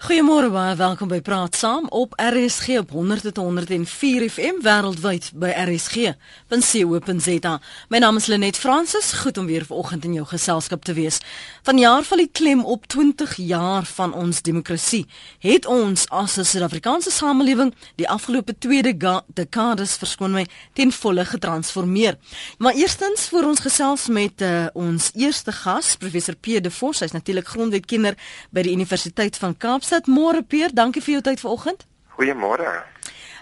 Goeiemôre baie welkom by Praat Saam op RSG op 100.104 FM wêreldwyd by rsg.co.za. My naam is Lenet Fransis, goed om weer vanoggend in jou geselskap te wees. Vanjaar val die klem op 20 jaar van ons demokrasie. Het ons as 'n Suid-Afrikaanse samelewing die afgelope tweede dekades verskoon my ten volle getransformeer. Maar eerstens voor ons gesels met uh, ons eerste gas, professor P de Vos, hy's natuurlik grondwetkenner by die Universiteit van Kaapstad Sit môre Peer, dankie vir jou tyd vanoggend. Goeiemôre.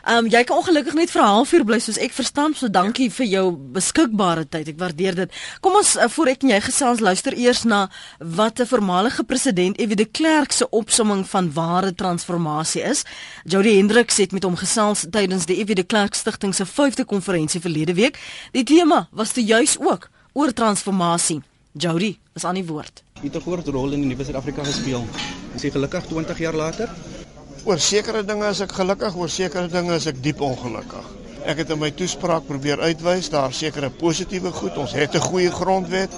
Ehm um, jy kan ongelukkig net vir 'n halfuur bly soos ek verstaan, so dankie vir jou beskikbare tyd. Ek waardeer dit. Kom ons uh, voor ek en jy gesels luister eers na wat 'n voormalige president F.W. de Klerk se opsomming van ware transformasie is. Jody Hendriks het met hom gesels tydens die F.W. de Klerk Stichting se 5de konferensie verlede week. Die tema was te juis ook oor transformasie. Jody, is aan die woord. Het 'n groot rol in die nuwe Suid-Afrika gespeel. Is jy gelukkig 20 jaar later? Oor sekere dinge is ek gelukkig, oor sekere dinge is ek diep ongelukkig. Ek het in my toespraak probeer uitwys daar sekere positiewe goed. Ons het 'n goeie grondwet.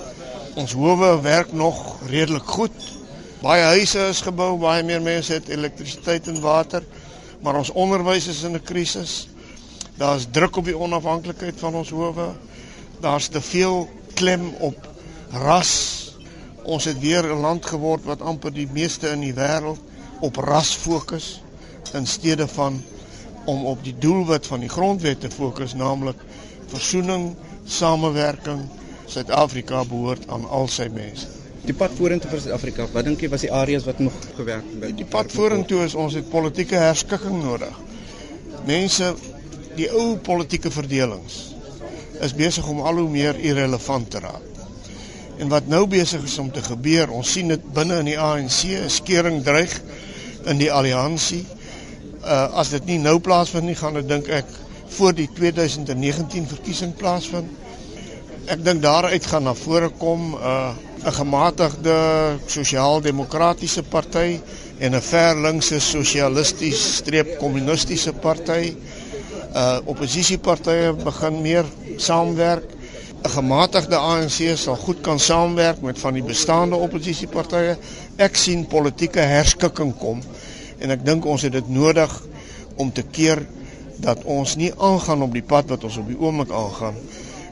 Ons howe werk nog redelik goed. Baie huise is gebou, baie meer mense het elektrisiteit en water, maar ons onderwys is in 'n krisis. Daar's druk op die onafhanklikheid van ons howe. Daar's te veel klem op ras. Ons het weer 'n land geword wat amper die meeste in die wêreld op ras fokus in steede van om op die doelwit van die grondwet te fokus, naamlik versoening, samewerking. Suid-Afrika behoort aan al sy mense. Die pad vorentoe vir Suid-Afrika, wat dink jy was die areas wat nog gewerk het? Die pad vorentoe is ons het politieke herskikking nodig. Mense, die ou politieke verdelings is besig om al hoe meer irrelevant te raak. En wat nou besig is om te gebeur, ons sien dit binne in die ANC, 'n skering dreig in die alliansie. Uh as dit nie nou plaasvind nie, gaan dit dink ek voor die 2019 verkiesing plaasvind. Ek dink daaruit gaan na vore kom uh 'n gematigde sosiaal-demokratiese party en 'n verlinkse sosialisties streep kommunistiese party. Uh oppositiepartye begin meer saamwerk 'n gematigde ANC sal goed kan saamwerk met van die bestaande oppositiepartye. Ek sien politieke herskikking kom en ek dink ons het dit nodig om te keer dat ons nie aangaan op die pad wat ons op die oomblik aangaan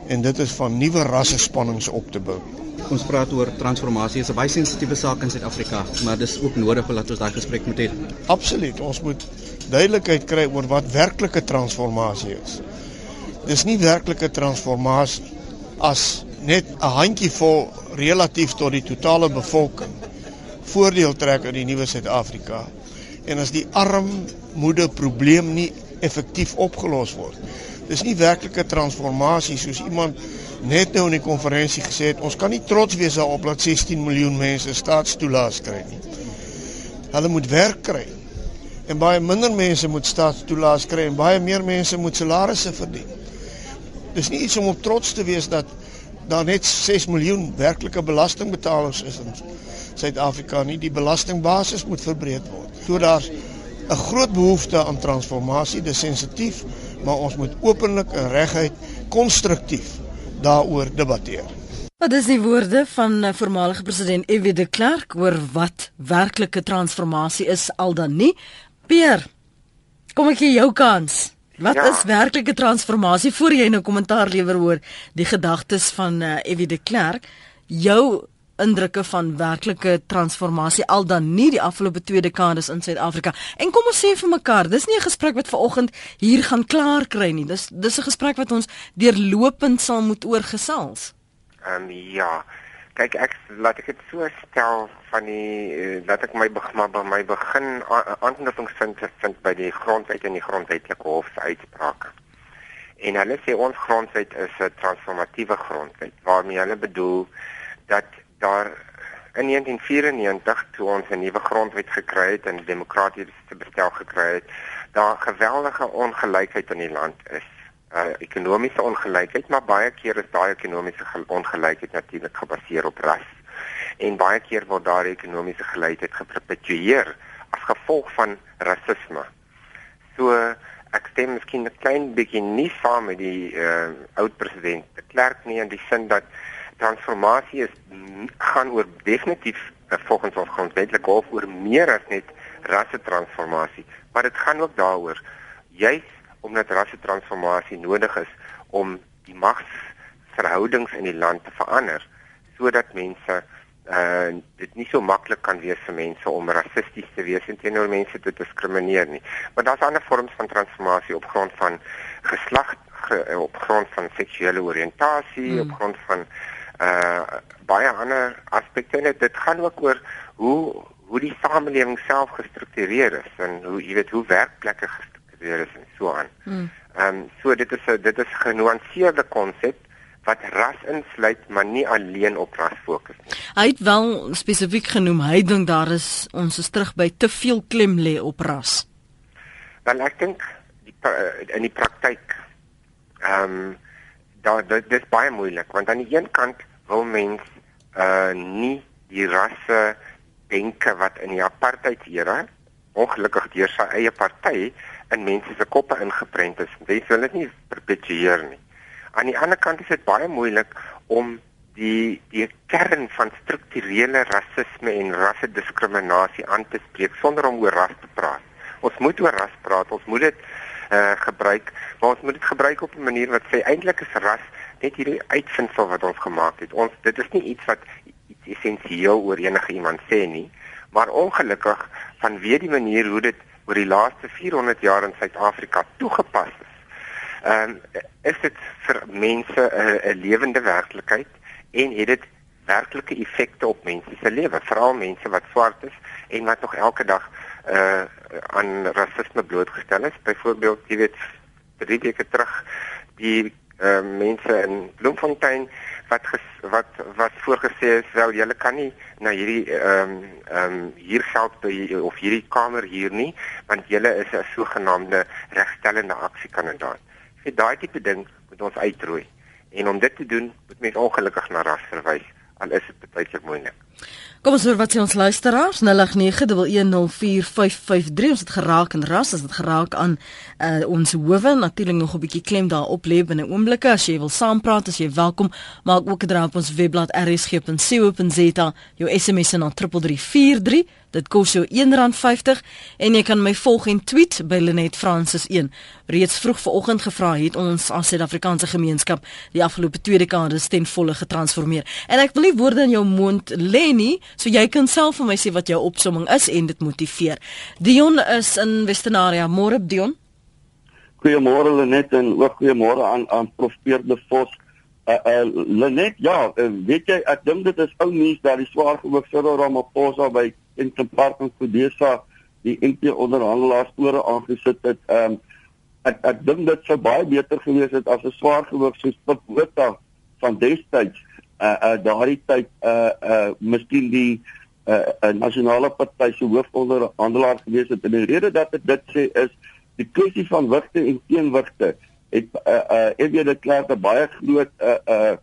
en dit is van nuwe rassespannings op te bou. Ons praat oor transformasie. Is 'n baie sensitiewe saak in Suid-Afrika, maar dis ook nodig dat ons daai gesprek moet hê. Absoluut. Ons moet duidelikheid kry oor wat werklike transformasie is. Dis nie werklike transformasie as net 'n handjievol relatief tot die totale bevolking voordeel trek uit die nuwe Suid-Afrika en as die armoede probleem nie effektief opgelos word. Dis nie werklike transformasie soos iemand net nou in die konferensie gesê het ons kan nie trots wees daarop dat 16 miljoen mense staatstoelaas kry nie. Hulle moet werk kry. En baie minder mense moet staatstoelaas kry en baie meer mense moet salarisse verdien. Dis nie iets om op trots te wees dat daar net 6 miljoen werklike belastingbetalers is in Suid-Afrika nie. Die belastingbasis moet verbreed word. So daar's 'n groot behoefte aan transformasie, dis sensitief, maar ons moet openlik en reguit konstruktief daaroor debatteer. Wat is die woorde van eh, voormalige president F.W. de Klerk oor wat werklike transformasie is al dan nie? Peer, kom ek gee jou kans. Wat ja. is werklike transformasie voor jy nou kommentaar lewer oor die gedagtes van uh, Evie de Klerk? Jou indrukke van werklike transformasie al dan nie die afgelope twee dekades in Suid-Afrika. En kom ons sê vir mekaar, dis nie 'n gesprek wat vanoggend hier gaan klaar kry nie. Dis dis 'n gesprek wat ons deurlopend sal moet oorgesels. Ehm um, ja kyk ek laat ek dit so stel van die laat ek my maar by my begin aanknopingspunt vind by die grondwet en die grondwetlike hof se uitspraak. En hulle sê ons grondwet is 'n transformatiewe grondwet waarmee hulle bedoel dat daar in 1994 toe ons 'n nuwe grondwet gekry het en demokratiese bestel gekry het, daar geweldige ongelykheid in die land is uh, ekonomiese ongelykheid, maar baie keer is daai ekonomiese ongelykheid natuurlik gebaseer op ras. En baie keer word daai ekonomiese gelykheid geperpetueer as gevolg van rasisme. So ek stem miskien 'n klein bietjie nie saam met die uh, oud president de Klerk nie in die sin dat transformasie is gaan oor definitief uh, volgens ons grondwetlike hof oor meer as net rassetransformasie, maar dit gaan ook daaroor juis omdat rassetransformasie nodig is om die magsverhoudings in die land te verander sodat mense uh dit nie so maklik kan wees vir mense om rassisties te wees en teenoor mense te diskrimineer nie. Maar daar's ander vorms van transformasie op grond van geslag, ge, op grond van seksuele oriëntasie, hmm. op grond van uh baie ander aspekte en dit gaan ook oor hoe hoe die samelewing self gestruktureer is en hoe jy weet hoe werkplekke gestruktureer is en so aan. Ehm um, so dit is 'n dit is 'n genuanceerde konsep wat ras insluit maar nie alleen op ras fokus nie. Hy het wel spesifiek genoem hy dink daar is ons is terug by te veel klem lê op ras. Wel ek dink in die praktyk ehm um, daar dit is baie moeilik want aan die een kant wil mens uh nie die rasse denke wat in die apartheid era ongelukkig deur sy eie party in mense se koppe ingeprent is. Mens wil dit nie perpetueer nie. Aan die ander kant is dit baie moeilik om die die kern van strukturele rasisme en rassediskriminasie aan te spreek sonder om oor ras te praat. Ons moet oor ras praat. Ons moet dit uh gebruik, maar ons moet dit gebruik op 'n manier wat sê eintlik is ras net hierdie uitvindsel wat ons gemaak het. Ons dit is nie iets wat iets essensieel oor enige iemand sê nie, maar ongelukkig vanweë die manier hoe dit oor die laaste 400 jaar in Suid-Afrika toegepas is. Ehm um, is dit vir mense 'n 'n lewende werklikheid en het dit werklike effekte op mense se lewe, veral mense wat swart is en wat nog elke dag uh aan rasisme blootgestel is. Byvoorbeeld, jy weet, drie weke terug die uh, mense in Bloemfontein wat ges, wat wat voorgesê is wel julle kan nie na hierdie ehm um, ehm um, hier geld by of hierdie kamer hier nie want julle is 'n sogenaamde regstellende aksiekandidaat. Vir daai tipe ding moet ons uitroei. En om dit te doen, moet mens ongelukkig na ras verwys al is dit baie moeilik. Kom ons hoor wat sê ons luisteraars 0891104553 ons het geraak en ras as dit geraak aan uh, ons howe. Natuurlik nog 'n bietjie klem daarop lê binne oomblikke. As jy wil saampraat as jy welkom. Maak ook 'n draai op ons webblad rsg.co.za jou SMS na 3343 Dit kos jou R1.50 en jy kan my volg en tweet by Lenet Francis 1. Reeds vroeg vanoggend gevra het ons as Suid-Afrikaanse gemeenskap die afgelope 2 dekades ten volle getransformeer. En ek wil nie woorde in jou mond lê nie, so jy kan self vir my sê wat jou opsomming is en dit motiveer. Dion is in Westernaria. Môre Dion. Goeiemôre Lenet en ook goeiemôre aan aan Prof Peer de Vos. Uh, uh Lenet, ja, uh, weet jy ek dink dit is ou nuus dat die swaar gewig Cyril Ramaphosa by en Department Kodesa die NP onderhandelaars ore aangesit het. Ehm um, ek ek dink dit sou baie beter gewees het as 'n swaar gewig soos Pitvota van destyds uh uh daardie tyd uh uh miskien die uh 'n nasionale party se hoofonderhandelaar gewees het. En die rede dat ek dit sê is die kwessie van wigte en teenwigte het uh uh weet dit klaar 'n baie groot uh uh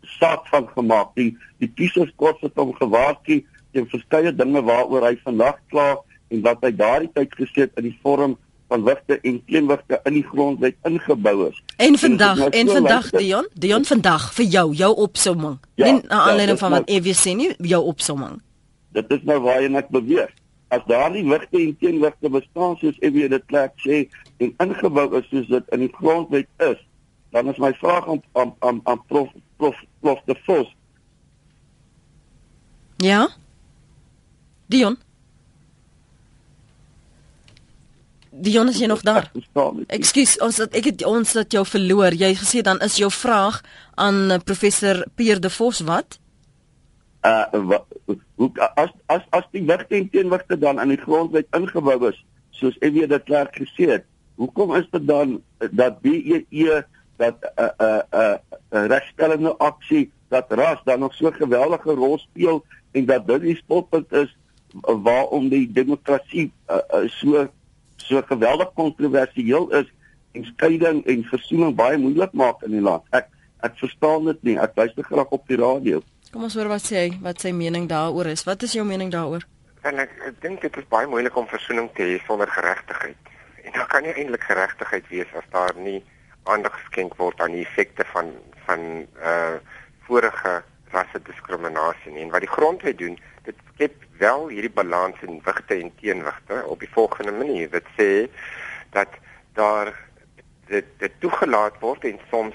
saak van gemaak. Die die kiesers kort het hom gewaarsku teen verskeie dinge waaroor hy vandag kla en wat hy daardie tyd gesê het in die vorm van wigte en teenwigte in die grondwet ingebou is. En vandag en, en vandag Dion, Dion vandag vir jou jou opsomming. Ja, nie na aanleiding ja, van wat EW sê nie, jou opsomming. Dit is nou waar jy net beweeg. As daardie wigte en teenwigte bestaan soos EW dit plek sê en ingebou is soos dit in die grondwet is, dan is my vraag aan aan aan, aan prof prof prof de Vos. Ja. Dion. Dion is jy nog daar? Ekskuus, ons het ek het ons het jou verloor. Jy gesê dan is jou vraag aan eh, professor Pierre de Vos wat? Uh hoe as as as die wigte en teenwigte dan in die grondwet ingebou is, soos ek weet dit klaar gesê het. Hoekom is dit dan dat BEE dat 'n uh, 'n uh, 'n uh, uh, regstellende aksie dat ras dan nog so 'n geweldige rol speel en dat dit die spotpunt is waarom die demokrasie uh, uh, so so geweldig kontroversieel is en skeiding en versoening baie moeilik maak in die land. Ek ek verstaan dit nie. Ek luister graag op die radio. Kom ons hoor wat sê hy, wat sy mening daaroor is. Wat is jou mening daaroor? En ek, ek dink dit is baie moeilik om versoening te hê sonder geregtigheid. En daar kan nie eintlik geregtigheid wees as daar nie aandag geskenk word aan die effekte van van uh vorige rasse diskriminasie nie. En wat die grondwet doen, skep wel hierdie balans in wigte en teenwigte op die volgende manier. Dit sê dat daar dit, dit toegelaat word en soms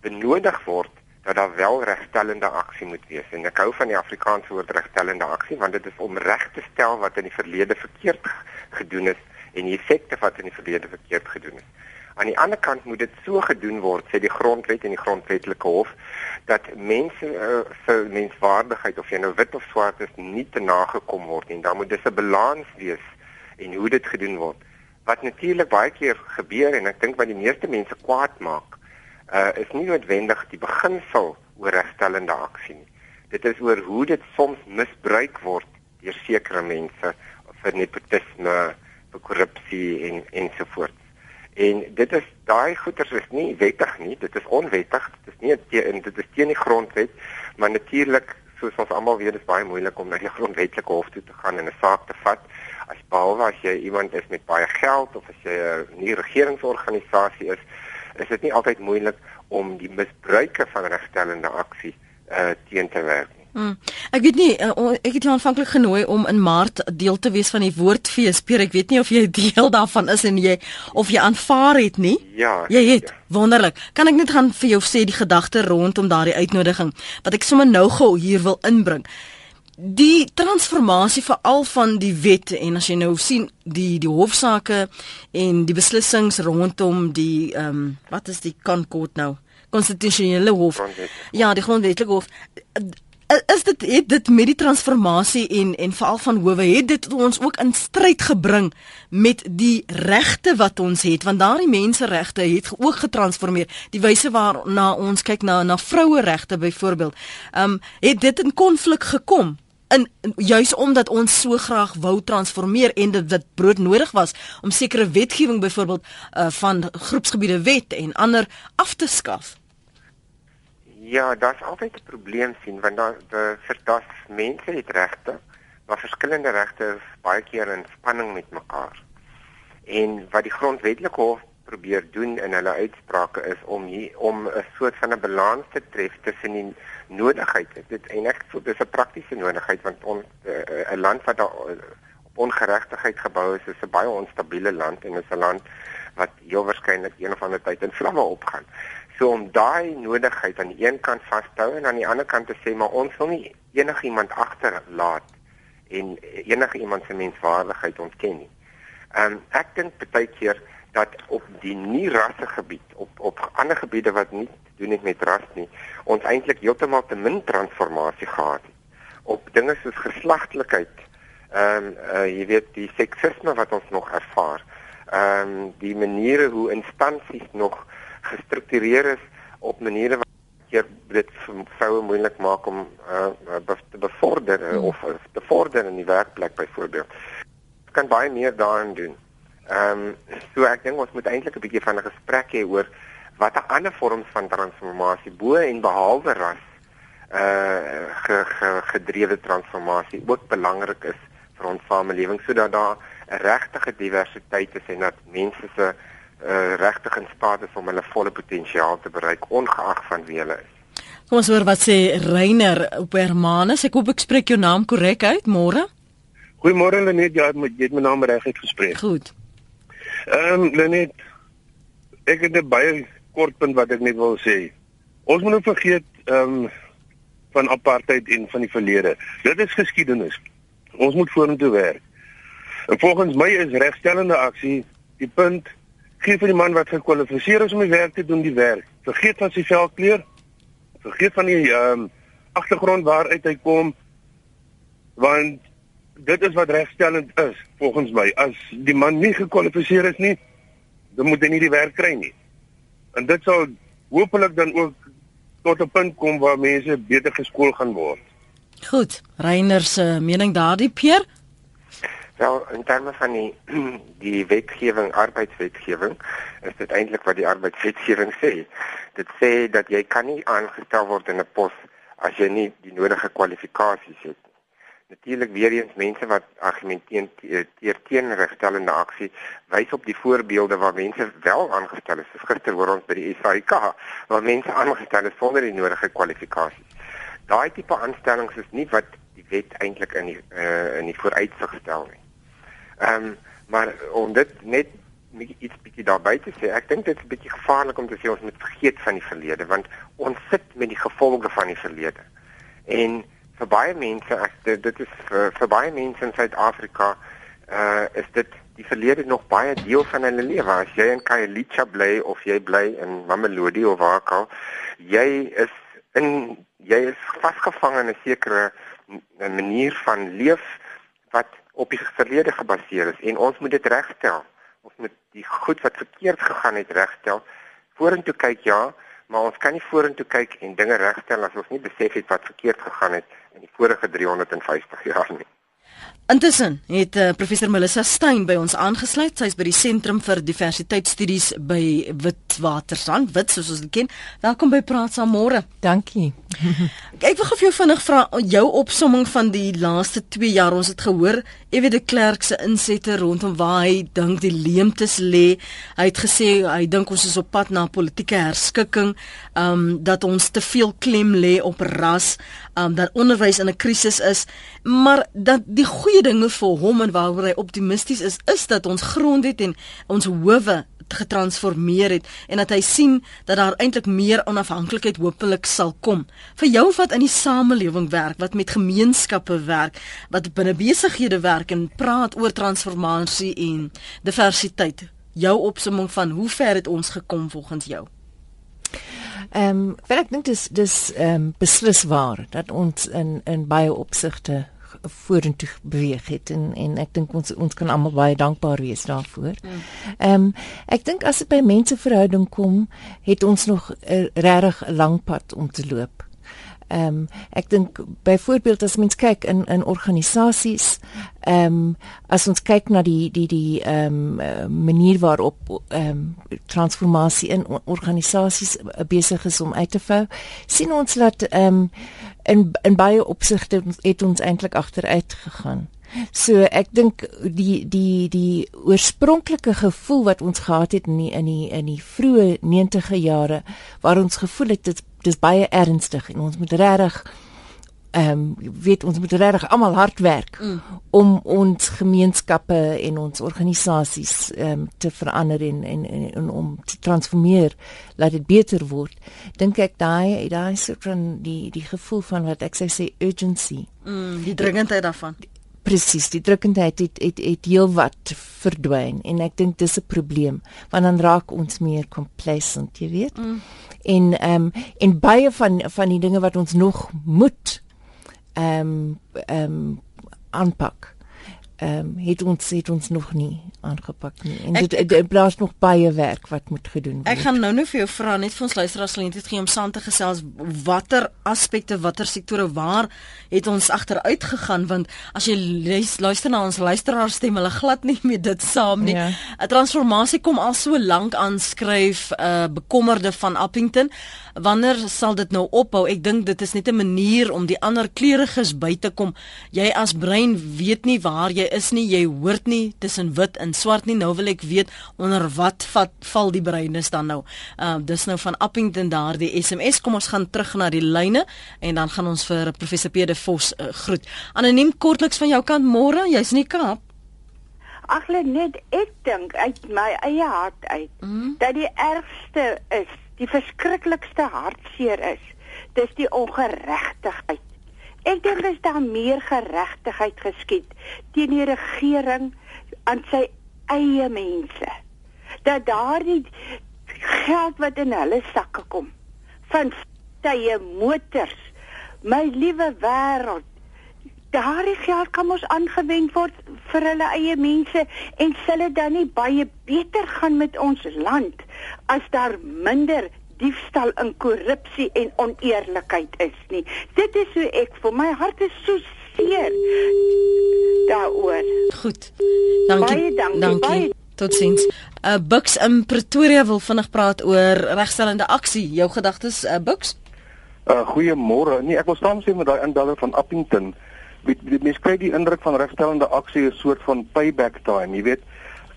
benodig word dat daar wel regstellende aksie moet wees. En ek hou van die Afrikaanse woord regstellende aksie want dit is om reg te stel wat in die verlede verkeerd gedoen is en die effekte wat in die verlede verkeerd gedoen is. Aan die ander kant moet dit so gedoen word sê die grondwet en die grondwetlike hof dat mense uh, se menswaardigheid of jy nou wit of swart is nie te nagekom word en dan moet dis 'n balans wees en hoe dit gedoen word. Wat natuurlik baie keer gebeur en ek dink wat die meeste mense kwaad maak uh, is nie noodwendig die beginsel oor regstellende aksie nie. Dit is oor hoe dit soms misbruik word deur sekere mense vir nepotisme, vir korrupsie en ensovoorts. En dit is daai goeters is nie wettig nie, dit is onwettig, dit is nie teen dit is teen die grondwet, maar natuurlik soos ons almal weet is baie moeilik om na die grondwetlike hof toe te gaan en 'n saak te vat as behalwe as jy iemand is met baie geld of as jy 'n nie regeringsorganisasie is is dit nie altyd moeilik om die misbruike van regstellende aksie uh, teen te werk. Hmm. Ek weet nie uh, ek het jou aanvanklik genooi om in Maart deel te wees van die woordfees. Peer, ek weet nie of jy deel daarvan is en jy of jy aanvaar het nie. Ja. Jy het. Ja. Wonderlik. Kan ek net gaan vir jou sê die gedagte rondom daardie uitnodiging wat ek sommer nou gou hier wil inbring die transformasie veral van die wet en as jy nou sien die die hofsaake en die beslissings rondom die ehm um, wat is die Concord nou konstitusionele hof ja die grondwetlike hof is dit het dit met die transformasie en en veral van howe het dit ons ook in stryd gebring met die regte wat ons het? Want daardie menseregte het ook getransformeer. Die wyse waarna ons kyk na na vroue regte byvoorbeeld ehm um, het dit in konflik gekom? In juis omdat ons so graag wou transformeer en dit dit broodnodig was om sekere wetgewing byvoorbeeld uh, van groepsgebiede wet en ander af te skaf. Ja, daar's altyd 'n probleem sien want daar vir das mense het regte, maar verskillende regte is baie keer in spanning met mekaar. En wat die grondwetlike hof probeer doen in hulle uitsprake is om hier om 'n soort van 'n balans te tref tussen die nodigheid. Dit en ek voel dis 'n praktiese nodigheid want ons eh, 'n land wat daar eh, op ongeregtigheid gebou is, is 'n baie onstabiele land en is 'n land wat heel waarskynlik een of ander tyd in vlamme opgaan. So om daai nodigheid aan die een kant vas te hou en aan die ander kant te sê maar ons wil nie enigiemand agterlaat en enige iemand se menswaardigheid ontken nie. Ehm um, ek dink baie keer dat op die nie rasse gebied op op ander gebiede wat nie doen het met ras nie ons eintlik heeltemal te min transformasie gehad het op dinge soos geslagtelikheid ehm um, uh, jy weet die seksisme wat ons nog ervaar ehm um, die maniere hoe instansies nog gestruktureer is op maniere wat hier dit vir vroue moeilik maak om uh, te bevorder hmm. of te vorder in die werkplek byvoorbeeld kan baie meer daarin doen Ehm um, so ek dink ons moet eintlik 'n bietjie van 'n gesprek hê oor watter ander vorms van transformasie bo en behalwe ras uh ge, ge, gedrewe transformasie ook belangrik is vir ons samelewing sodat daar 'n regte diversiteit is en dat mense se uh regtig in staat is om hulle volle potensiaal te bereik ongeag van wie hulle is. Kom ons hoor wat sê Reiner op Hermanus. Ek hoop ek spreek jou naam korrek uit. Môre. Goeiemôre Lenet, ja, jy het my naam reg uitgespreek. Goed. Ehm um, Lenet, ek het 'n baie kort punt wat ek net wil sê. Ons moet nie vergeet ehm um, van apartheid en van die verlede. Dit is geskiedenis. Ons moet vorentoe werk. En volgens my is regstellende aksie die punt gee vir die man wat gekwalifiseer is om die werk te doen die werk. Vergeet van sy velkleur. Vergeet van die ehm um, agtergrond waaruit hy kom want dit is wat regstellend is volgens my. As die man nie gekwalifiseer is nie, dan moet hy nie die werk kry nie. En dit sal hopelik dan ook tot 'n punt kom waar mense beter geskool gaan word. Goed, Reiner se mening daardie Pier? Wel, in terme van die die wetgewing, arbeidswetgewing, is dit eintlik wat die arbeidswetgewing sê. Dit sê dat jy kan nie aangestel word in 'n pos as jy nie die nodige kwalifikasies het Natuurlik weer eens mense wat argumenteer teer teen regstellende aksie wys op die voorbeelde waar mense wel aangestel is. Gister hoor ons by die SAIK waar mense aangestel is sonder die nodige kwalifikasies. Daai tipe aanstellings is nie wat die wet eintlik in die uh, in die vooruitsig stel nie. Ehm um, maar om dit net iets bietjie daarby te sê, ek dink dit is 'n bietjie gevaarlik om te sê ons moet vergeet van die verlede want ons sit met die gevolge van die verlede. En vir baie mense, ek dit, is vir, vir baie mense in Suid-Afrika uh is dit die verlede nog baie deel van hulle lewe. As jy in Khayelitsha bly of jy bly in Mamelodi of waar ook al, jy is in jy is vasgevang in 'n sekere manier van leef wat op die verlede gebaseer is en ons moet dit regstel. Ons moet die goed wat verkeerd gegaan het regstel. Vorentoe kyk ja, maar ons kan nie vorentoe kyk en dinge regstel as ons nie besef het wat verkeerd gegaan het in die vorige 350 jaar nie. Intussen het uh, professor Melissa Stein by ons aangesluit. Sy's by die Sentrum vir Diversiteitsstudies by Witwatersrand, Wit soos ons dit ken. Welkom by Praat saam môre. Dankie. Ek wil gou vir jou vinnig vra jou opsomming van die laaste 2 jaar. Ons het gehoor Ewe de Klerk se insette rondom waar hy dink die leemtes lê. Hy het gesê hy dink ons is op pad na politieke herskikking, ehm um, dat ons te veel klem lê op ras, ehm um, dat onderwys in 'n krisis is, maar dat die goeie goeie dinge vir hom en waaroor hy optimisties is, is dat ons grond het en ons howe getransformeer het en dat hy sien dat daar eintlik meer onafhanklikheid hopelik sal kom. Vir jou wat in die samelewing werk, wat met gemeenskappe werk, wat binne besighede werk en praat oor transformasie en diversiteit, jou opsomming van hoe ver het ons gekom volgens jou? Ehm, um, ek dink dis dis ehm um, beslis waar dat ons in in baie opsigte vorentoe beweeg het en en ek dink ons ons kan almal baie dankbaar wees daarvoor. Mm. Ehm mm. um, ek dink as dit by menseverhouding kom, het ons nog 'n regtig lang pad om te loop. Ehm um, ek dink byvoorbeeld as mens kyk in in organisasies, ehm um, as ons kyk na die die die ehm um, manier waarop ehm um, transformasie in organisasies besig is om uit te vou, sien ons dat ehm um, in in baie opsigte het ons eintlik agteruit gegaan. So ek dink die die die oorspronklike gevoel wat ons gehad het in die, in die in die vroeë 90e jare waar ons gevoel het dit dis baie ernstig en ons moet regtig ehm um, weet ons moet regtig almal hard werk mm. om ons gemeenskappe en ons organisasies ehm um, te verander en, en en en om te transformeer laat dit beter word. Dink ek daai daai soort van die die gevoel van wat ek sê urgency. Mm, die dringendheid daarvan presies die drukendheid het het het heel wat verdwyn en ek dink dis 'n probleem want dan raak ons meer complacent jy weet mm. en ehm um, en baie van van die dinge wat ons nog moet ehm um, ehm um, aanpak. Ehm um, het ons het ons nog nie aangepak nie. En ek, dit dit blaas nog baie werk wat moet gedoen word. Ek gaan nou nou vir jou vra net vir ons luisteraars geleentheid gee om saam te gesels watter aspekte, watter sektore waar het ons agteruit gegaan want as jy luister na ons luisteraars stem hulle glad nie met dit saam nie. 'n ja. Transformasie kom al so lank aanskryf 'n uh, eh, bekommerde van Appington wanneer sal dit nou ophou? Ek dink dit is net 'n manier om die ander kleuriges by te kom. Jy as brein weet nie waar jy is nie. Jy hoort nie tussen wit en swart nie. Nou wil ek weet onder wat vat val die breines dan nou. Ehm uh, dis nou van Appington daardie SMS. Kom ons gaan terug na die lyne en dan gaan ons vir professor Pede Vos uh, groet. Anoniem kortliks van jou kant môre. Jy's in die Kaap. Ag net ek dink uit my eie hart uit mm. dat die ergste is die verskriklikste hartseer is, dis die ongeregtigheid. Ek dink as daar meer geregtigheid geskied teen die regering aan sy eie mense, dat daardie geld wat in hulle sakke kom van tye motors, my liewe wêreld, daardie geld kan ons aangewend word vir hulle eie mense en sal dit dan nie baie beter gaan met ons land as daar minder diefstal en korrupsie en oneerlikheid is nie. Dit is hoe ek vir my hart is so seer daaroor. Goed. Dankie. Baie dankie. dankie. Totsiens. Uh Bux in Pretoria wil vinnig praat oor regstellende aksie. Jou gedagtes, uh Bux? Uh goeiemôre. Nee, ek wil saamstem met daai indaller van Appington mens kry die indruk van regstellende aksie 'n soort van payback time, jy weet.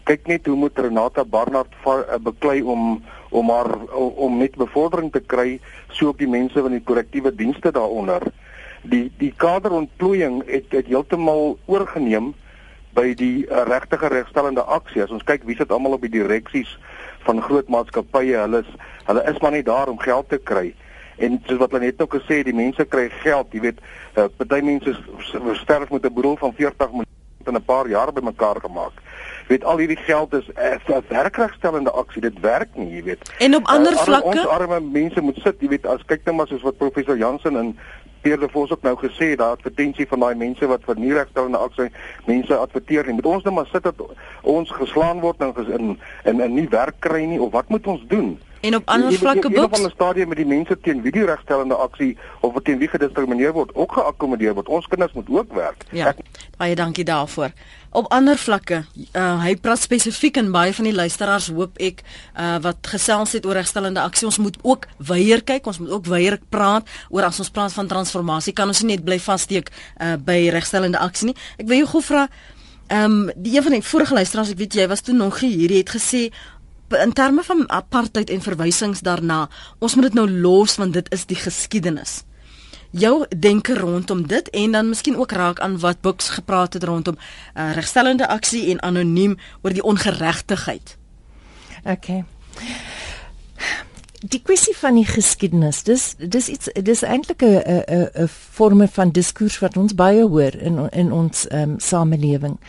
Kyk net hoe moet Renata Barnard uh, beklei om om haar om net bevordering te kry so op die mense van die korrektiewe dienste daaronder. Die die kaderontplooiing het het heeltemal oorgeneem by die uh, regtige regstellende aksie. As ons kyk wie sit almal op die direksies van groot maatskappye, hulle is hulle is maar nie daar om geld te kry. En soos wat hulle net ook gesê het, die mense kry geld, jy weet, uh, party mense sterf met 'n boedel van 40 miljoen in 'n paar jaar bymekaar gemaak. Jy weet al hierdie geld is 'n uh, werkregstellende aksie. Dit werk nie, jy weet. En op ander uh, vlakke, ons arme mense moet sit, jy weet, as kyk net maar soos wat professor Jansen in Pierre de Vos ook nou gesê daar advertensie van daai mense wat vir nie regstellende aksie mense adverteer nie. Moet ons net maar sit dat ons geslaan word en in in 'n nie werk kry nie of wat moet ons doen? En op ander vlakke boks. Op 'n stadium met die mense teen wie die regstellende aksie of teen wie gediskrimineer word, ook geakkommodeer word. Ons kinders moet ook werk. Ja. Ek, baie dankie daarvoor. Op ander vlakke, uh, hy praat spesifiek en baie van die luisteraars hoop ek uh, wat gesels het oor regstellende aksie, ons moet ook weier kyk, ons moet ook weier praat oor as ons praat van transformasie, kan ons nie net bly vassteek uh, by regstellende aksie nie. Ek wil jou gou vra Ehm um, die een van die vorige luisteraars, ek weet jy was toe nog hier, het gesê in terme van apartheid en verwysings daarna, ons moet dit nou los want dit is die geskiedenis. Jou denke rondom dit en dan miskien ook raak aan wat Books gepraat het rondom uh, regstellende aksie en anoniem oor die ongeregtigheid. OK. Die kwessie van die geskiedenis, dis dis iets dis eintlik 'n 'n 'n vorme van diskurs wat ons baie hoor in in ons ehm um, samelewing.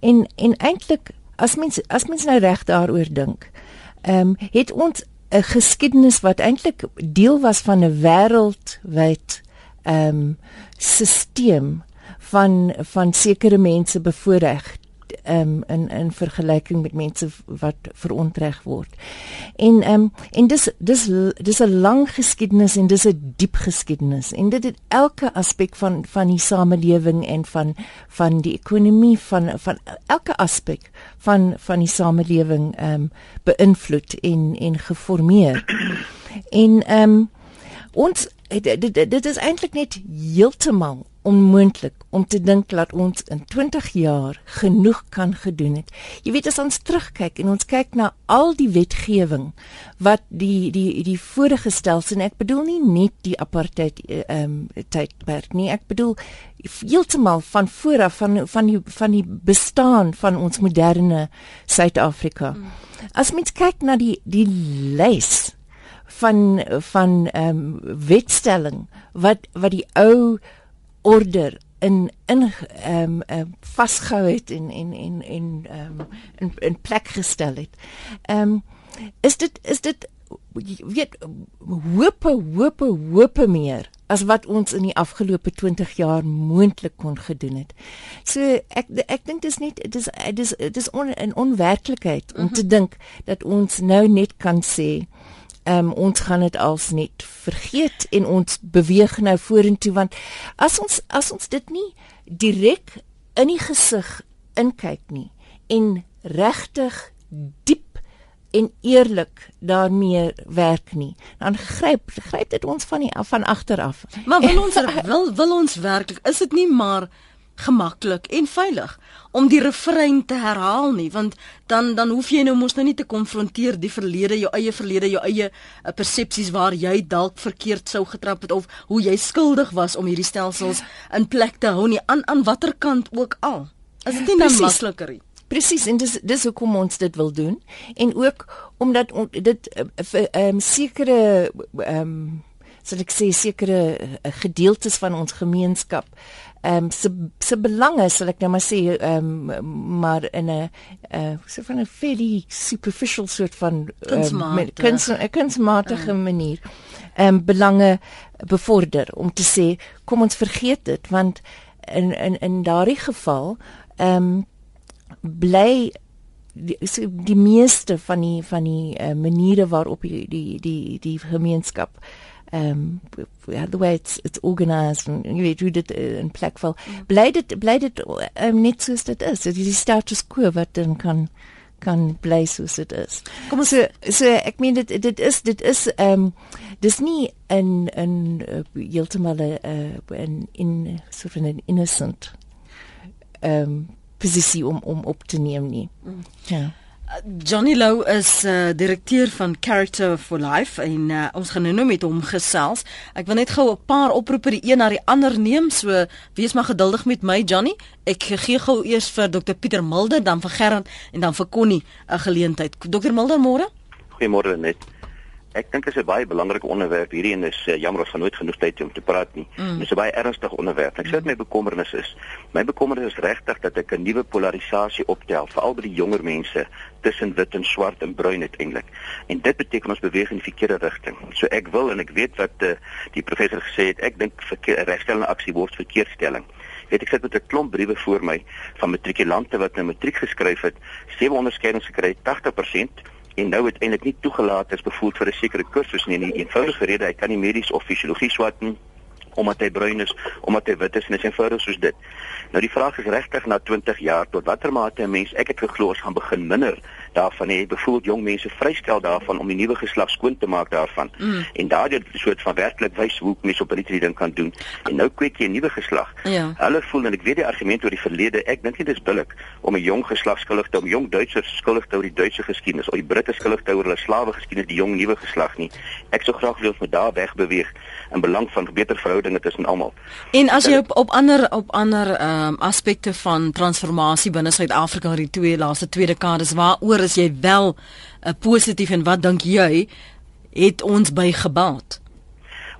En en eintlik as mens as mens nou reg daaroor dink, ehm um, het ons 'n geskiedenis wat eintlik deel was van 'n wêreldwyd ehm um, stelsel van van sekere mense bevoordeel um, in in vergelyking met mense wat verontreg word. En um, en dis dis dis 'n lang geskiedenis en dis 'n diep geskiedenis en dit het elke aspek van van die samelewing en van van die ekonomie van van elke aspek van van die samelewing um, beïnvloed en en geformeer. En um, ons dit, dit, dit is eintlik net heeltemal onmoontlik om te dink dat ons in 20 jaar genoeg kan gedoen het. Jy weet as ons terugkyk en ons kyk na al die wetgewing wat die die die vorige stelsel en ek bedoel nie net die apartheid ehm um, tydperk nie. Ek bedoel heeltemal van voor af van van die van die bestaan van ons moderne Suid-Afrika. Mm. As mens kyk na die die lys van van ehm um, wetstelling wat wat die ou order in in ehm um, um, vasgehou het en en en en ehm um, in in plek gestel het. Ehm um, is dit is dit weet hoope hoope hoope meer as wat ons in die afgelope 20 jaar moontlik kon gedoen het. So ek ek dink dis net dis dis dis on, 'n onwerklikheid om mm -hmm. te dink dat ons nou net kan sê um, ons gaan dit als net vergeet en ons beweeg nou vorentoe want as ons as ons dit nie direk in die gesig inkyk nie en regtig diep en eerlik daarmee werk nie dan gryp gryp dit ons van die van agter af. Maar wil ons wil wil ons werklik is dit nie maar gemaklik en veilig om die refrein te herhaal nie want dan dan hoef jy nou mos nou nie te konfronteer die verlede jou eie verlede jou eie uh, persepsies waar jy dalk verkeerd sou getrap het of hoe jy skuldig was om hierdie stelsels in plek te hou nie. Aan aan watter kant ook al. Is dit nie nou makliker nie? Presies en dis dis hoekom ons dit wil doen. En ook omdat on, dit ehm uh, um, sekere ehm um, sal ek sê sekere uh, gedeeltes van ons gemeenskap ehm um, se se belange sal ek nou maar sê ehm um, maar in 'n uh so van 'n very superficial soort van um, kunsmatige uh. manier ehm um, belange bevorder om te sê kom ons vergeet dit want in in in daardie geval ehm um, bly die, die meeste van die van die uh, maniere waarop die die die die gemeenskap um the way it's it's organized and you weet hoe dit uh, in plek val. Bly dit bly dit um, net soos dit is. Dit is die status quo wat dan kan kan bly soos dit is. Kom ons so, so ek meen dit dit is dit is um dis nie in in uh, heeltemal 'n uh, in in so 'n innocent um posisie om om op te neem nie. Mm. ja Johnny Lou is uh, direkteur van Character for Life en uh, ons gaan nou met hom gesels. Ek wil net gou 'n paar oproepe die een na die ander neem, so wees maar geduldig met my Johnny. Ek gee gou eers vir Dr Pieter Mulder, dan vir Gerard en dan vir Connie 'n geleentheid. Dr Mulder, môre? Goeiemôre net. Ek dink dit is 'n baie belangrike onderwerp hierdie en is uh, jammer ons gaan nooit genoeg tyd hê om te praat nie. Mm. Dit is 'n baie ernstige onderwerp. Ek sê dit my bekommernis is. My bekommernis is regtig dat ek 'n nuwe polarisasie optel veral by die jonger mense tussen wit en swart en bruin uiteindelik. En dit beteken ons beweeg in die verkeerde rigting. So ek wil en ek weet wat uh, die professor gesê het, ek dink regstellende aksie word verkeerstelling. Het ek sit met 'n klomp briewe voor my van matrikulante wat nou matriek geskryf het, sewe onderskeidings gekry het, 80% en nou uiteindelik nie toegelaat is bevoer vir 'n sekere kursus nie. Die eenvoudige rede hy kan nie medies of fisiologie swat nie omdat hy bruin is, omdat hy wit is en dit is eenvoudig soos dit. Nou die vraag is regtig na 20 jaar tot watter mate 'n mens ek het geglo ons gaan begin minder daarvan hê byvoorbeeld jong mense vrystel daarvan om die nuwe geslag skoon te maak daarvan mm. en daardie soort van werklik wys hoe mense op hierdie ding kan doen en nou kweek jy 'n nuwe geslag. Ja. Hulle voel en ek weet die argument oor die verlede, ek dink nie dis billik om 'n jong geslag skuldig te hou, jong Duitsers skuldig te oor die Duitse geskiedenis, of die Britte skuldig te oor hulle slawe geskiedenis, die jong nuwe geslag nie. Ek sou graag wil ons moet daar weg beweeg in belang van beter verhoudinge tussen almal. En as jy op op ander op ander ehm um, aspekte van transformasie binne Suid-Afrika oor die twee laaste twee dekades, waaroor is jy wel uh, positief en wat dink jy het ons bygebaat?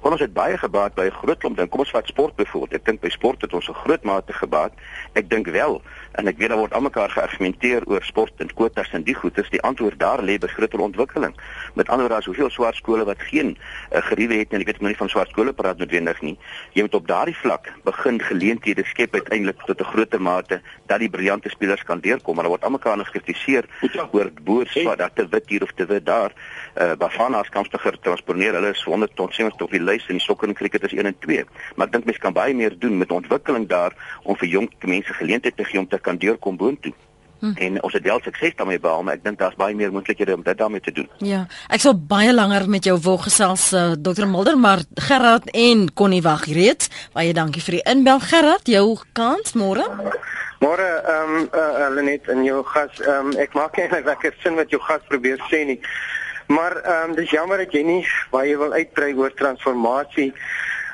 Want ons het baie gebaat by 'n groot klomp ding. Kom ons vat sport byvoorbeeld. Ek dink by sport het ons 'n groot mate gebaat. Ek dink wel en ek weet daar word almekaar geargumenteer oor sport en kwotas en die goedes. Die antwoord daar lê by groter ontwikkeling. Met ander woorde, hoeveel swart skole wat geen uh, geriewe het nie. Ek weet nou nie van swart skole praat noodwendig nie. Jy moet op daardie vlak begin geleenthede skep uiteindelik tot 'n groter mate dat die briljante spelers kan deurkom. Maar daar word almekaar gekritiseer oor boers wat dat te wit hier of te wit daar. Uh, Bafana as kampstiger transponeer. Hulle is 100 tot 70 op die lys en die sokker en cricket is 1 en 2. Maar ek dink mense kan baie meer doen met ontwikkeling daar om vir jong mense geleenthede te gee om te kan deurkom boontoe. Hm. En ons het wel sukses daarmee behaal, maar ek dink daar's baie meer moontlikhede om dit daarmee te doen. Ja, ek sou baie langer met jou wou gesels uh, eh, Dr. Mulder, maar Gerard en Connie wag reeds. Baie dankie vir die inbel Gerard, jou kans môre. Môre ehm um, uh, Lenet en jou gas, ehm um, ek maak nie lekker sin wat jou gas probeer sê nie. Maar ehm um, dis jammer dat jy nie baie wil uitbrei oor transformasie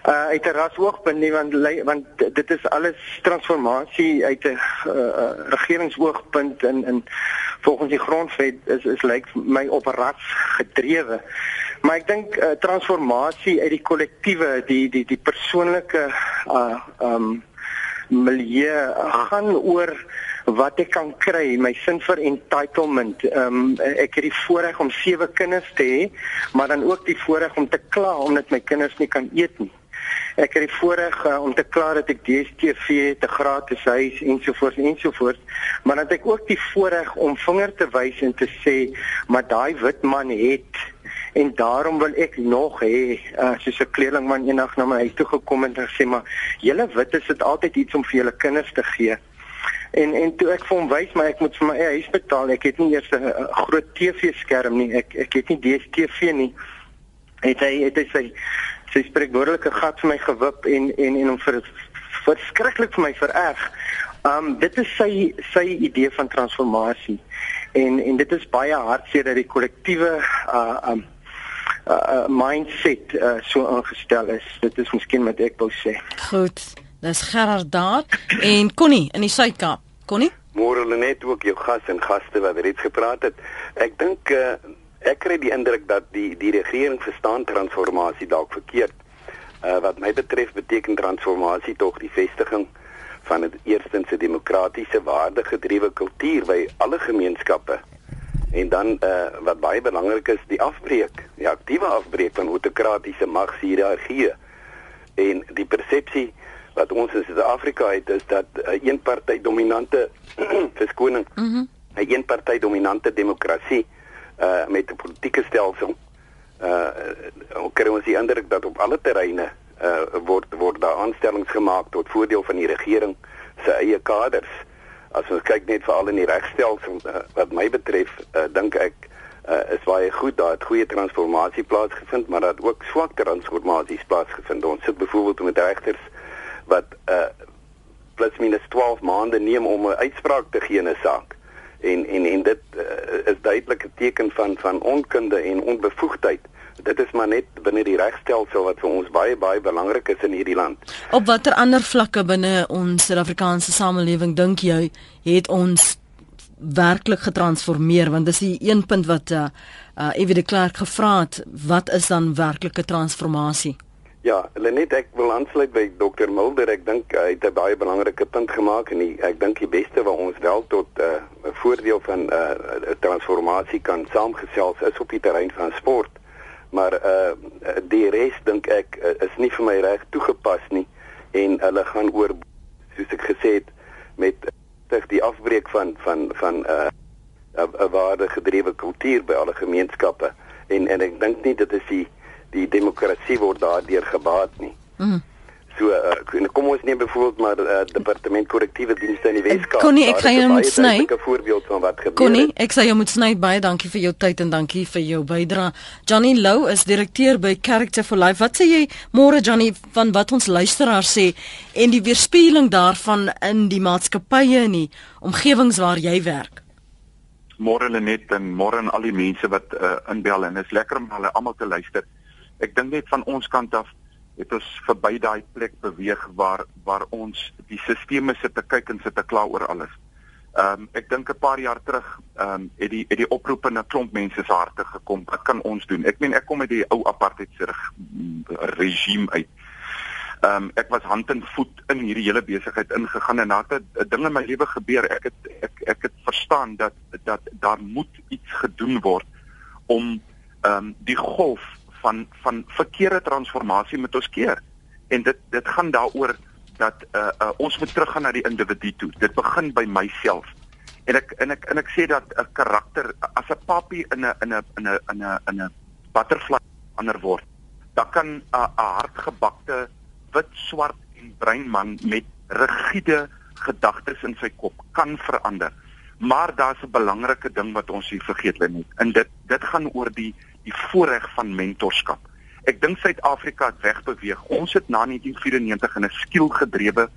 uh uit 'n rasoogpunt nie want want dit is alles transformasie uit 'n uh, uh, regeringsoogpunt in in volgens die grondwet is is lyk my op ras gedrewe. Maar ek dink uh, transformasie uit die kollektiewe, die die die persoonlike uh um milieu gaan oor wat ek kan kry, my sin vir entitlement. Ehm um, ek het die voorreg om sewe kinders te hê, maar dan ook die voorreg om te kla omdat my kinders nie kan eet nie. Ek het die voorreg uh, om te kla dat ek DStv 'n gratis huis ensovoorts ensovoorts, maar dan het ek ook die voorreg om vinger te wys en te sê, maar daai wit man het en daarom wil ek nog hê uh, soos 'n kleerlingman eendag na my huis toe gekom en gesê maar julle wit is dit altyd iets om vir julle kinders te gee. En en toe ek vir hom wys maar ek moet vir my eie huis betaal. Ek het nie eers 'n groot TV skerm nie. Ek ek het nie DStv nie. Het hy het hy sy sy spreekwoordelike gat vir my gewip en en en hom vir verskriklik vir my vererg. Um dit is sy sy idee van transformasie. En en dit is baie hartseer dat die kollektiewe uh um uh, uh mindset uh, so ingestel is. Dit is miskien wat ek wou sê. Goed. Dis Gerard daar en Connie in die Suid-Kaap. Connie? Môre hulle net ook jou gas en gaste wat reeds gepraat het. Ek dink uh ek kry die indruk dat die die regering verstaan transformasie dalk verkeerd. Uh wat my betref beteken transformasie tog die vestiging van 'n eerstens 'n demokratiese waardegedrewe kultuur by alle gemeenskappe. En dan uh wat baie belangrik is, die afbreek, die aktiewe afbreek van autokratiese magshierargieë. En die persepsie wat ons in Suid-Afrika het is dat 'n uh, eenparty dominante verskoning, 'n mm -hmm. eenparty dominante demokrasie uh met 'n politieke stelsel uh kry ons die indruk dat op alle terreine uh word word daar aanstellings gemaak tot voordeel van die regering se eie kaders. As ons kyk net veral in die regstelsel uh, wat my betref, uh, dink ek uh is baie goed dat 'n goeie transformasie plaasgevind, maar dat ook swak transformasies plaasgevind. Ons sit byvoorbeeld met regters wat uh plus minus 12 maande neem om 'n uitspraak te gee in 'n saak en en en dit uh, is duidelike teken van van onkunde en onbevoegdheid. Dit is maar net binne die regstelsel wat vir ons baie baie belangrik is in hierdie land. Op watter ander vlakke binne ons Suid-Afrikaanse samelewing dink jy het ons werklik getransformeer want dis die een punt wat uh uh Evie de Klerk gevra het wat is dan werklike transformasie Ja, Lenet ek wil aansluit by Dr Mulder. Ek dink hy het 'n baie belangrike punt gemaak en die, ek dink die beste wat ons wel tot 'n uh, voordeel van 'n uh, transformasie kan saamgesels is op die terrein van sport. Maar uh die res dink ek uh, is nie vir my reg toegepas nie en hulle gaan oor soos ek gesê het met stig die afbreek van van van 'n uh, 'n waarde gedrewe kultuur by alle gemeenskappe en en ek dink nie dit is die die demokrasie word daardeur gebaat nie. Mm. So uh, kom ons neem byvoorbeeld maar uh, departement korrektiewe dienste in die Weskaap. Konnie, ek gaan jou moet sny. 'n voorbeeld van wat gebeur. Konnie, ek sê jy moet sny baie dankie vir jou tyd en dankie vir jou bydrae. Johnny Lou is direkteur by Character for Life. Wat sê jy môre Johnny van wat ons luisteraars sê en die weerspieëling daarvan in die maatskappye en die omgewings waar jy werk? Môre Lenet en môre aan al die mense wat uh, inbel en is lekker om hulle almal te luister. Ek dink net van ons kant af het ons verby daai plek beweeg waar waar ons die sisteme sit te kyk en sit te kla oor alles. Ehm um, ek dink 'n paar jaar terug ehm um, het die het die oproepe na klomp mense se harte gekom. Wat kan ons doen? Ek meen ek kom uit die ou apartheid se regime uit. Ehm um, ek was hand en voet in hierdie hele besigheid ingegaan en het 'n ding in my lewe gebeur. Ek het ek ek het verstaan dat dat daar moet iets gedoen word om ehm um, die golf van van verkeerde transformasie met ons keer. En dit dit gaan daaroor dat uh, uh ons moet teruggaan na die individu toe. Dit begin by myself. En ek en ek en ek sê dat 'n karakter as 'n papie in 'n in 'n in 'n in 'n in 'n butterfly ander word, dan kan 'n uh, 'n hardgebakte wit, swart en bruin man met rigiede gedagtes in sy kop kan verander. Maar daar's 'n belangrike ding wat ons hier vergeet lê net. En dit dit gaan oor die die voorreg van mentorskap. Ek dink Suid-Afrika het wegbeweeg. Ons het na 1994 in 'n skielgedrewe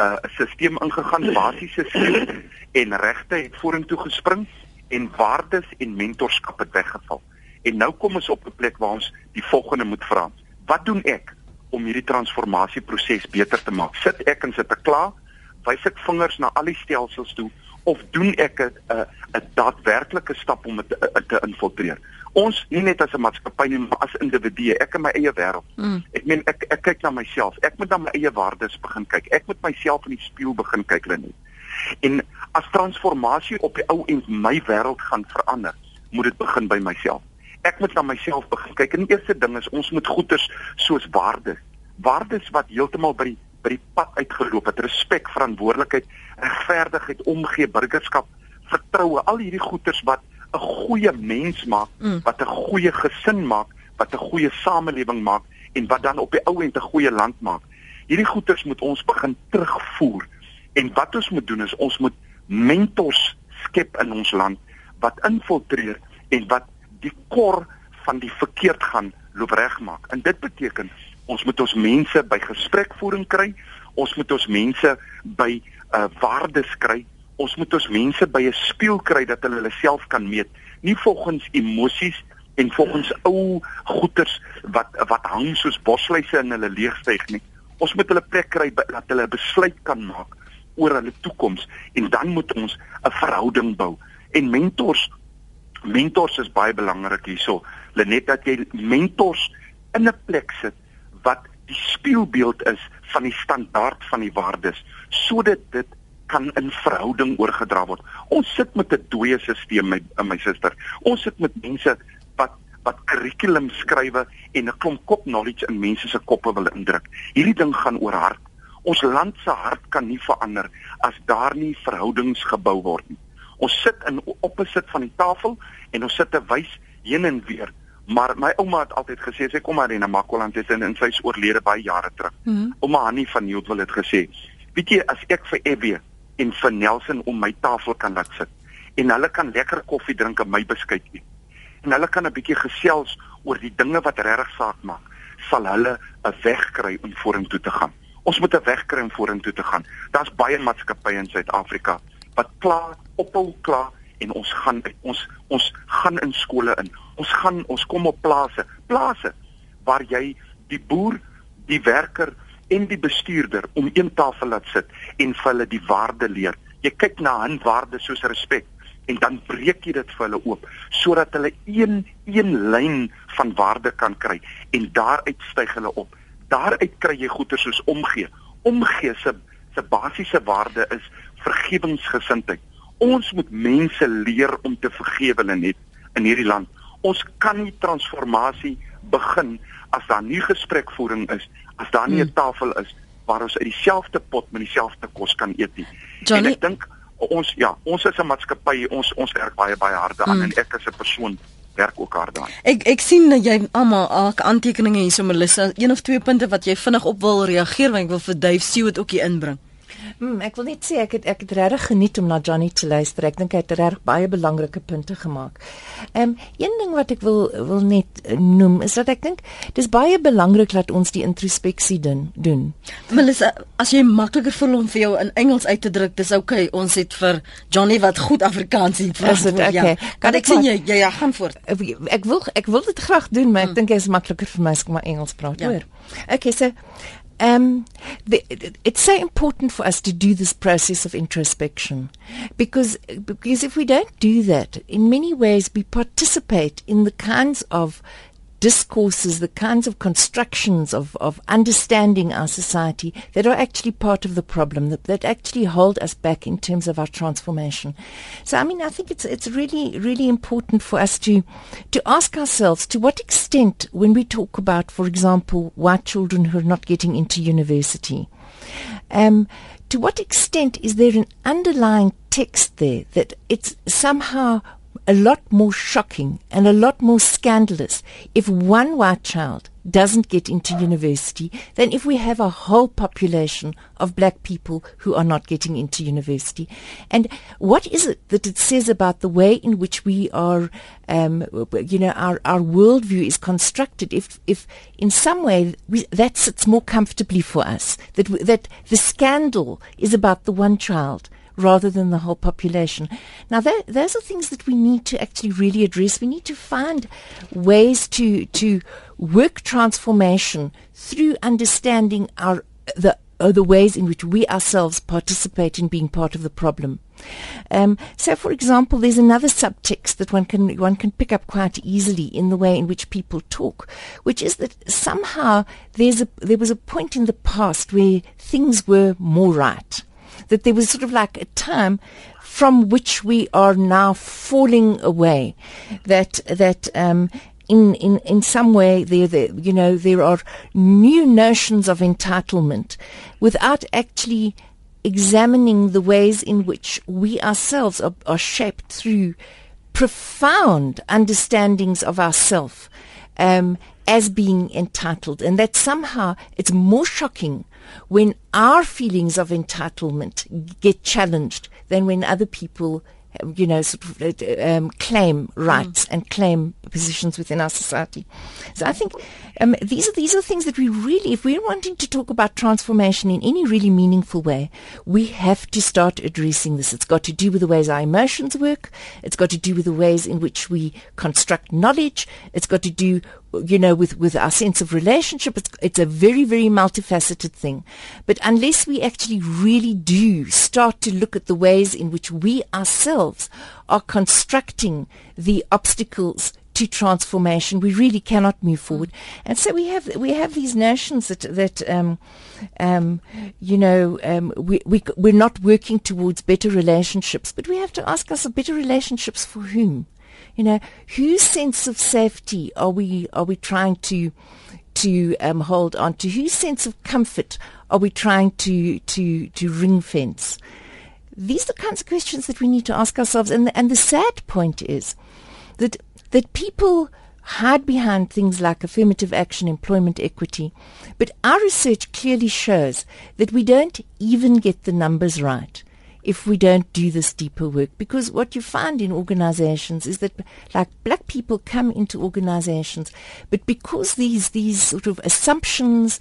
uh stelsel ingegaan, basiese skiel en regte het vorentoe gespring en waardes en mentorskap het weggeval. En nou kom ons op 'n plek waar ons die volgende moet vra. Wat doen ek om hierdie transformasieproses beter te maak? Sit ek en sit ek klaar? Wys ek vingers na al die stelsels toe of doen ek 'n 'n 'n daadwerklike stap om dit te, te infiltreer? Ons nie net as 'n maatskappy nie, maar as individue, ek in my eie wêreld. Mm. Ek meen ek ek kyk na myself. Ek moet na my eie waardes begin kyk. Ek moet myself in die spieël begin kyk, Lenet. En as transformasie op die ou en my wêreld gaan verander, moet dit begin by myself. Ek moet na myself begin kyk. En die eerste ding is ons moet goeders soos waardes, waardes wat heeltemal by die by die pad uitgeloop het, respek, verantwoordelikheid, regverdigheid, omgee, burgerskap, vertroue, al hierdie goeders wat 'n goeie mens maak, mm. wat 'n goeie gesin maak, wat 'n goeie samelewing maak en wat dan op die ou end 'n goeie land maak. Hierdie goeders moet ons begin terugvoer. En wat ons moet doen is ons moet mentors skep in ons land wat infiltreer en wat die kor van die verkeerd gaan loop regmaak. En dit beteken ons moet ons mense by gesprekvoering kry. Ons moet ons mense by uh, waardes kry ons moet ons mense by 'n spieël kry dat hulle hulle self kan meet, nie volgens emosies en volgens ou goeters wat wat hang soos bosluise in hulle leegstyg nie. Ons moet hulle plek kry dat hulle 'n besluit kan maak oor hulle toekoms en dan moet ons 'n verhouding bou. En mentors mentors is baie belangrik hierso. Lenet dat jy mentors in 'n plek sit wat die spieelbeeld is van die standaard van die waardes sodat dit kan in verhouding oorgedra word. Ons sit met 'n dooie stelsel my my suster. Ons sit met mense wat wat kurrikulum skrywe en 'n klomp kop knowledge in mense se koppe wil indruk. Hierdie ding gaan oor hart. Ons land se hart kan nie verander as daar nie verhoudings gebou word nie. Ons sit in opposit van die tafel en ons sit te wys heen en weer. Maar my ouma het altyd gesê sy kom maar in 'n Makwaland het en, en sy is oorlede baie jare terug. Mm -hmm. Ouma Hanni van Nieuwdal het gesê, "Weet jy as ek vir Evie en vir Nelson om my tafel kan laat sit en hulle kan lekker koffie drink en my beskuit eet. En hulle kan 'n bietjie gesels oor die dinge wat regtig saak maak, sal hulle 'n weg kry om vorentoe te gaan. Ons moet 'n weg kry om vorentoe te gaan. Daar's baie maatskappye in Suid-Afrika wat klaar ophou klaar en ons gaan ons ons gaan in skole in. Ons gaan ons kom op plase, plase waar jy die boer, die werker en die bestuurder om een tafel laat sit en vir hulle die waarde leer. Jy kyk na hun waardes soos respek en dan breek jy dit vir hulle oop sodat hulle een een lyn van waarde kan kry en daaruit styg hulle op. Daaruit kry jy goeie soos omgee. Omgee se se basiese waarde is vergewensgesindheid. Ons moet mense leer om te vergewe net in hierdie land. Ons kan nie transformasie begin as daar nie gesprekvoering is, as daar nie 'n hmm. tafel is waar ons uit dieselfde pot met dieselfde kos kan eet nie. Johnny, en ek dink ons ja, ons is 'n maatskappy, ons ons werk baie baie hard daaraan hmm. en ek as 'n persoon werk ook hard daaraan. Ek ek sien dat jy almal elke aantekeninge hierso Melissa, een of twee punte wat jy vinnig op wil reageer want ek wil vir Dave Stewart ook hier inbring. Mm, ek wil net sê ek het ek het regtig geniet om na Johnny te luister. Ek dink hy het regtig baie belangrike punte gemaak. Ehm um, een ding wat ek wil wil net noem is dat ek dink dis baie belangrik dat ons die introspeksie doen. doen. Melissa, as jy makliker voel om vir jou in Engels uit te druk, dis oukei. Okay. Ons het vir Johnny wat goed Afrikaans het. Is dit okay? Ja. Kan ek sien jy ja ja, gaan voort. Ek, ek wil ek wil dit graag doen, maar ek mm. dink dit is makliker vir my as ek maar Engels praat, ja. hoor. Okay, so Um, the, it's so important for us to do this process of introspection because because if we don't do that, in many ways we participate in the kinds of discourses, the kinds of constructions of, of understanding our society that are actually part of the problem, that, that actually hold us back in terms of our transformation. So, I mean, I think it's, it's really, really important for us to, to ask ourselves to what extent, when we talk about, for example, white children who are not getting into university, um, to what extent is there an underlying text there that it's somehow a lot more shocking and a lot more scandalous if one white child doesn't get into university than if we have a whole population of black people who are not getting into university. And what is it that it says about the way in which we are, um, you know, our, our worldview is constructed if, if in some way we, that sits more comfortably for us, that, that the scandal is about the one child rather than the whole population. Now, that, those are things that we need to actually really address. We need to find ways to to work transformation through understanding our the the ways in which we ourselves participate in being part of the problem. Um, so, for example, there's another subtext that one can one can pick up quite easily in the way in which people talk, which is that somehow there's a there was a point in the past where things were more right that there was sort of like a time from which we are now falling away. That that um, in, in, in some way there, there you know there are new notions of entitlement without actually examining the ways in which we ourselves are, are shaped through profound understandings of ourself um, as being entitled, and that somehow it's more shocking when our feelings of entitlement get challenged than when other people you know, sort of, um, claim rights mm. and claim positions within our society. So I think um, these are these are things that we really, if we're wanting to talk about transformation in any really meaningful way, we have to start addressing this. It's got to do with the ways our emotions work. It's got to do with the ways in which we construct knowledge. It's got to do you know, with, with our sense of relationship. It's, it's a very, very multifaceted thing. But unless we actually really do start to look at the ways in which we ourselves are constructing the obstacles to transformation. We really cannot move forward, and so we have we have these notions that that um, um, you know um, we we we're not working towards better relationships, but we have to ask ourselves better relationships for whom, you know, whose sense of safety are we are we trying to to um, hold on to? Whose sense of comfort are we trying to to to ring fence? These are the kinds of questions that we need to ask ourselves. And the, and the sad point is that that people hide behind things like affirmative action, employment equity. But our research clearly shows that we don't even get the numbers right if we don't do this deeper work. Because what you find in organizations is that like black people come into organizations, but because these, these sort of assumptions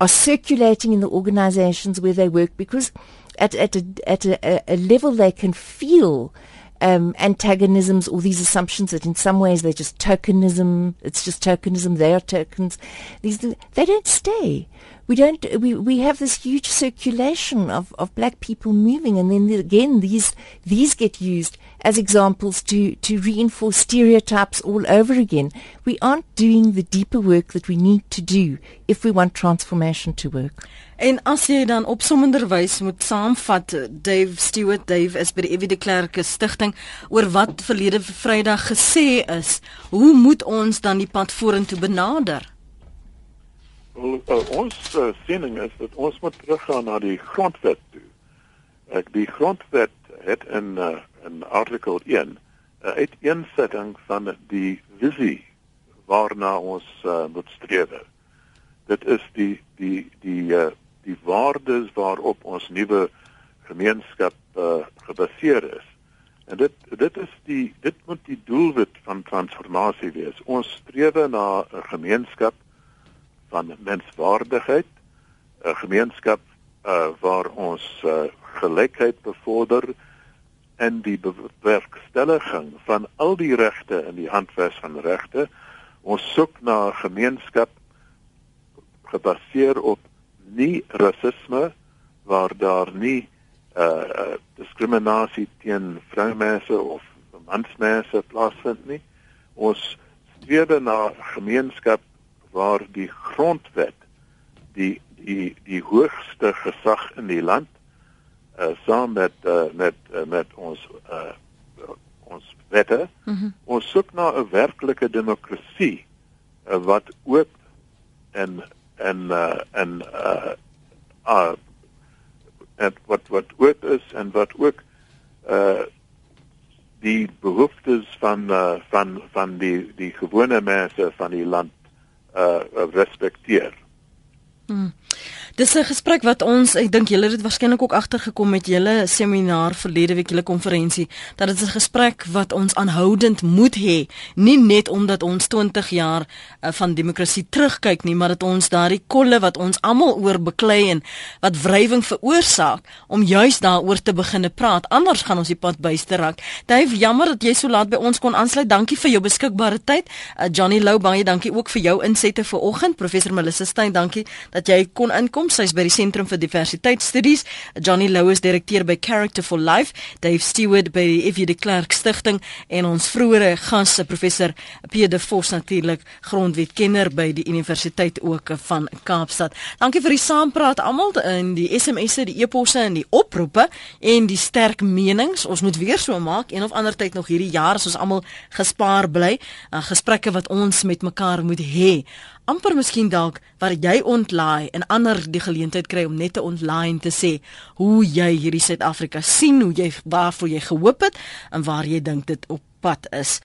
are circulating in the organizations where they work, because at, at, a, at a, a level they can feel um, antagonisms or these assumptions that in some ways they're just tokenism. It's just tokenism. They are tokens. These they don't stay. We don't. We we have this huge circulation of, of black people moving, and then again these these get used as examples to to reinforce stereotypes all over again. We aren't doing the deeper work that we need to do if we want transformation to work. En as jy dan opsommenderwys moet saamvat Dave Stewart Dave is by die Evie de Klerk stigting oor wat verlede Vrydag gesê is, hoe moet ons dan die pad vorentoe benader? Well, uh, ons uh, siening is dat ons moet teruggaan na die grondwet toe. Ek die grondwet het in uh, in artikel 1 'n uh, uiteensetting van die visie waarna ons uh, moet streef. Dit is die die die uh, die waardes waarop ons nuwe gemeenskap uh, gebaseer is. En dit dit is die dit moet die doelwit van transformasie wees. Ons streef na 'n gemeenskap van menswaardigheid, 'n gemeenskap uh, waar ons uh, gelykheid bevorder en die bewerkstelliging van al die regte in die handves van regte. Ons soek na 'n gemeenskap gebaseer op nie rasisme waar daar nie uh diskriminasie teen vroumense of mansmense plaasvind nie. Ons streef na gemeenskap waar die grondwet die die die hoogste gesag in die land uh saam met uh, met uh, met ons uh ons wette. Mm -hmm. Ons soek na 'n werklike demokrasie uh, wat oop en en uh, en uh uh en wat wat oop is en wat ook uh die behoeftes van uh, van van die die gewone mense van die land uh respekteer. Hmm. Dis 'n gesprek wat ons, ek dink julle het dit waarskynlik ook agtergekom met julle seminar verlede week, julle konferensie, dat dit 'n gesprek wat ons aanhoudend moet hê, nie net omdat ons 20 jaar uh, van demokrasie terugkyk nie, maar dat ons daardie kolle wat ons almal oor beklei en wat wrywing veroorsaak, om juis daaroor te begine praat. Anders gaan ons die pad byste raak. Dave, jammer dat jy so laat by ons kon aansluit. Dankie vir jou beskikbare tyd. Uh, Johnny Lou, baie dankie ook vir jou insette vir oggend. Professor Melissa Steyn, dankie dat jy kon inkom sy's by die Sentrum vir Diversiteitsstudies. Johnny Lou is direkteur by Character for Life, Dave Stewart by die F.J. de Klerk Stichting en ons vroeëre gas, professor Pierre de Vos natuurlik, grondwetkenner by die Universiteit ook van Kaapstad. Dankie vir die saampraat almal in die SMS'e, die e-posse en die oproepe en die sterk menings. Ons moet weer so maak een of ander tyd nog hierdie jaar as ons almal gespaar bly, uh, gesprekke wat ons met mekaar moet hê amper miskien dalk waar jy ontlaai en ander die geleentheid kry om net te ontlaai en te sê hoe jy hierdie Suid-Afrika sien, hoe jy waarvoor jy gehoop het en waar jy dink dit op pad is.